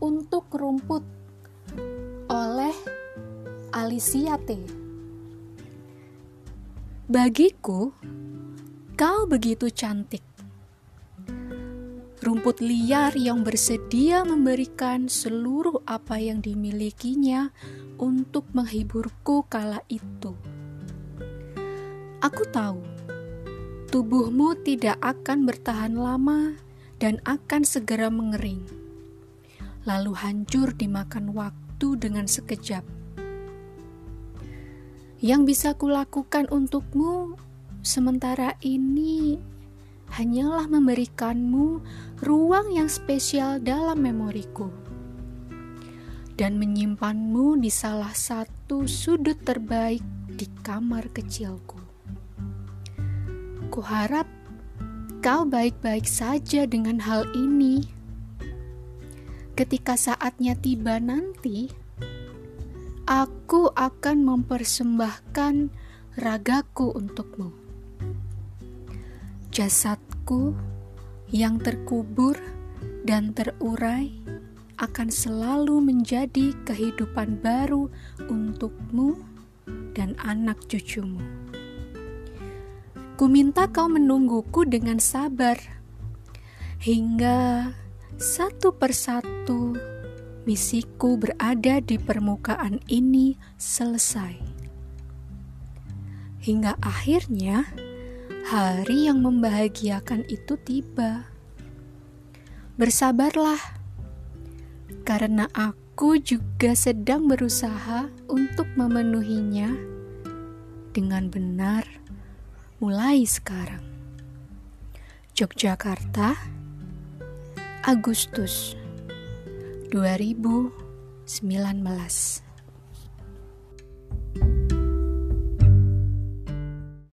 untuk rumput oleh Alicia T. Bagiku, kau begitu cantik. Rumput liar yang bersedia memberikan seluruh apa yang dimilikinya untuk menghiburku kala itu. Aku tahu tubuhmu tidak akan bertahan lama dan akan segera mengering, lalu hancur dimakan waktu dengan sekejap. Yang bisa kulakukan untukmu sementara ini hanyalah memberikanmu ruang yang spesial dalam memoriku dan menyimpanmu di salah satu sudut terbaik di kamar kecilku. Kuharap kau baik-baik saja dengan hal ini. Ketika saatnya tiba nanti, aku akan mempersembahkan ragaku untukmu. Jasadku yang terkubur dan terurai akan selalu menjadi kehidupan baru untukmu dan anak cucumu. Ku minta kau menungguku dengan sabar hingga satu persatu misiku berada di permukaan ini selesai. Hingga akhirnya hari yang membahagiakan itu tiba. Bersabarlah, karena aku juga sedang berusaha untuk memenuhinya dengan benar mulai sekarang. Yogyakarta, Agustus 2019